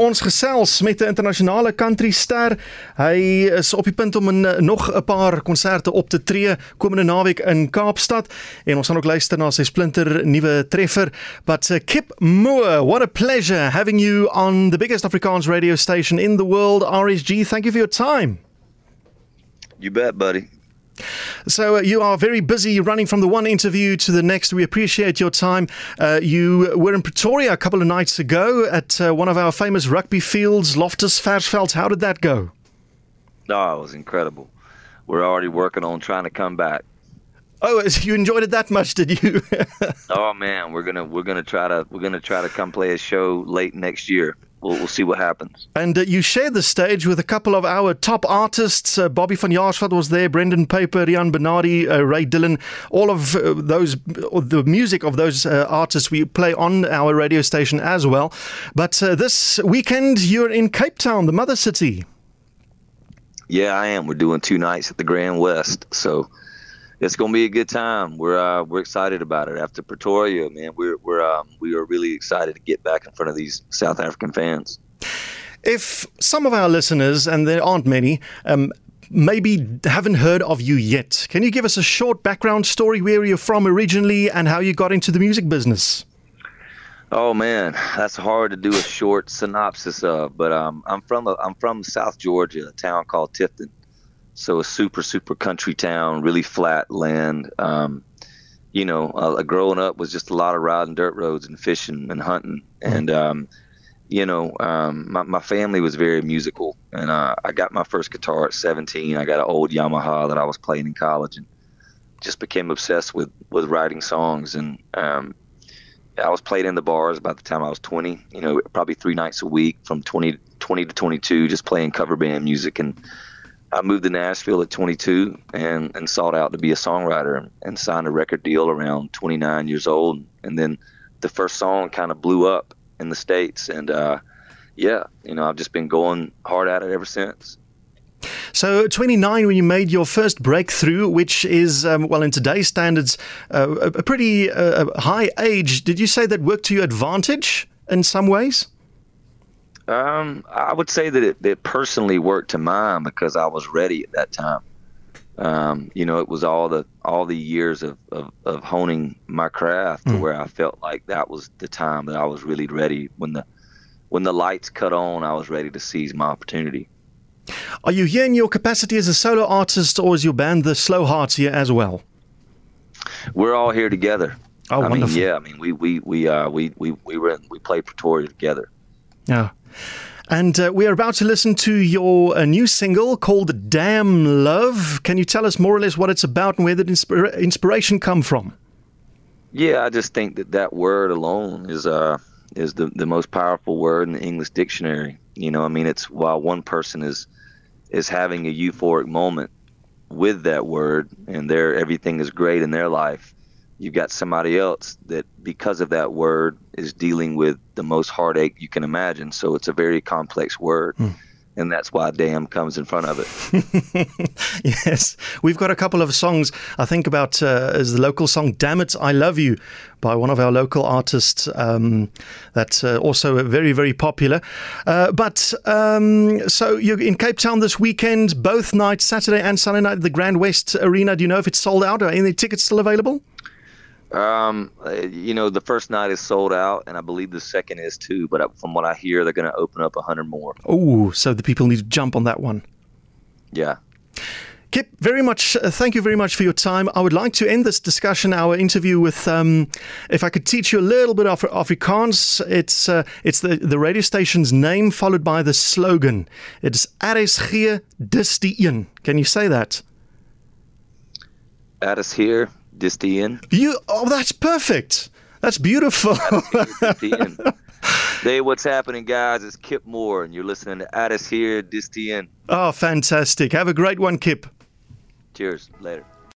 ons gesels met 'n internasionale country ster. Hy is op die punt om in, nog 'n paar konserte op te tree komende naweek in Kaapstad en ons gaan ook luister na sy splinter nuwe treffer. But uh, Kip Moore, what a pleasure having you on the biggest Afrikaans radio station in the world, RSG. Thank you for your time. You bet, buddy. So uh, you are very busy running from the one interview to the next. We appreciate your time. Uh, you were in Pretoria a couple of nights ago at uh, one of our famous rugby fields, Loftus Versfeld. How did that go? Oh, it was incredible. We're already working on trying to come back. Oh, you enjoyed it that much, did you? oh man, we're gonna we're gonna try to we're gonna try to come play a show late next year we'll, we'll see what happens. And uh, you shared the stage with a couple of our top artists. Uh, Bobby van Jaarsveld was there, Brendan Peyper, Riaan Benadé, uh, Ray Dylan. All of uh, those, the music of those uh, artists we play on our radio station as well. But uh, this weekend, you're in Cape Town, the mother city. Yeah, I am. We're doing two nights at the Grand West. So it's going to be a good time. We're uh, we're excited about it. After Pretoria, man, we're we're um, we are really excited to get back in front of these South African fans. If some of our listeners, and there aren't many, um, maybe haven't heard of you yet, can you give us a short background story where you're from originally and how you got into the music business? Oh man, that's hard to do a short synopsis of. But um, I'm from a, I'm from South Georgia, a town called Tifton so a super super country town, really flat land. Um, you know, uh, growing up was just a lot of riding dirt roads and fishing and hunting, mm-hmm. and um, you know, um, my my family was very musical, and uh, I got my first guitar at 17. I got an old Yamaha that I was playing in college, and just became obsessed with with writing songs and um, I was playing in the bars by the time I was 20, you know, probably three nights a week from 20, 20 to 22, just playing cover band music. And I moved to Nashville at 22 and, and sought out to be a songwriter and, signed a record deal around 29 years old. And then the first song kind of blew up in the States. And uh, yeah, you know, I've just been going hard at it ever since. So, 29 when you made your first breakthrough, which is, um, well, in today's standards, uh, a pretty uh, high age. Did you say that worked to your advantage in some ways? Um, I would say that it, it personally worked to mine because I was ready at that time. Um, you know, it was all the all the years of, of, of honing my craft mm. to where I felt like that was the time that I was really ready. When the when the lights cut on, I was ready to seize my opportunity. Are you here in your capacity as a solo artist, or is your band the Slow Hearts here as well? We're all here together. Oh, I wonderful. mean, yeah. I mean, we we we uh, we we we were in, we played Pretoria together. Yeah. And uh, we are about to listen to your uh, new single called Damn Love. Can you tell us more or less what it's about and where did inspira- inspiration come from? Yeah, I just think that that word alone is uh is the the most powerful word in the English dictionary. You know, I mean, it's while one person is is having a euphoric moment with that word and their everything is great in their life you've got somebody else that because of that word is dealing with the most heartache you can imagine. So it's a very complex word mm. and that's why damn comes in front of it. Yes. We've got a couple of songs. I think about uh, as the local song damn it i love you by one of our local artists um, that's uh, also very very popular. Uh, but um, so you're in cape town this weekend both nights saturday and sunday night at the grand west arena. Do you know if it's sold out? Or any tickets still available um, you know, the first night is sold out, and I believe the second is too. But from what I hear, they're going to open up a hundred more. Oh, so the people need to jump on that one. Yeah. Kip, very much. Uh, thank you very much for your time. I would like to end this discussion, our interview, with um, if I could teach you a little bit of Afrikaans. It's uh, it's the the radio station's name followed by the slogan. It's RSG dis die. Can you say that? RSG Distian. You oh that's perfect. That's beautiful. hey, what's happening, guys? It's Kip Moore, and you're listening to Addis here, Distian. Oh, fantastic. Have a great one, Kip. Cheers. Later.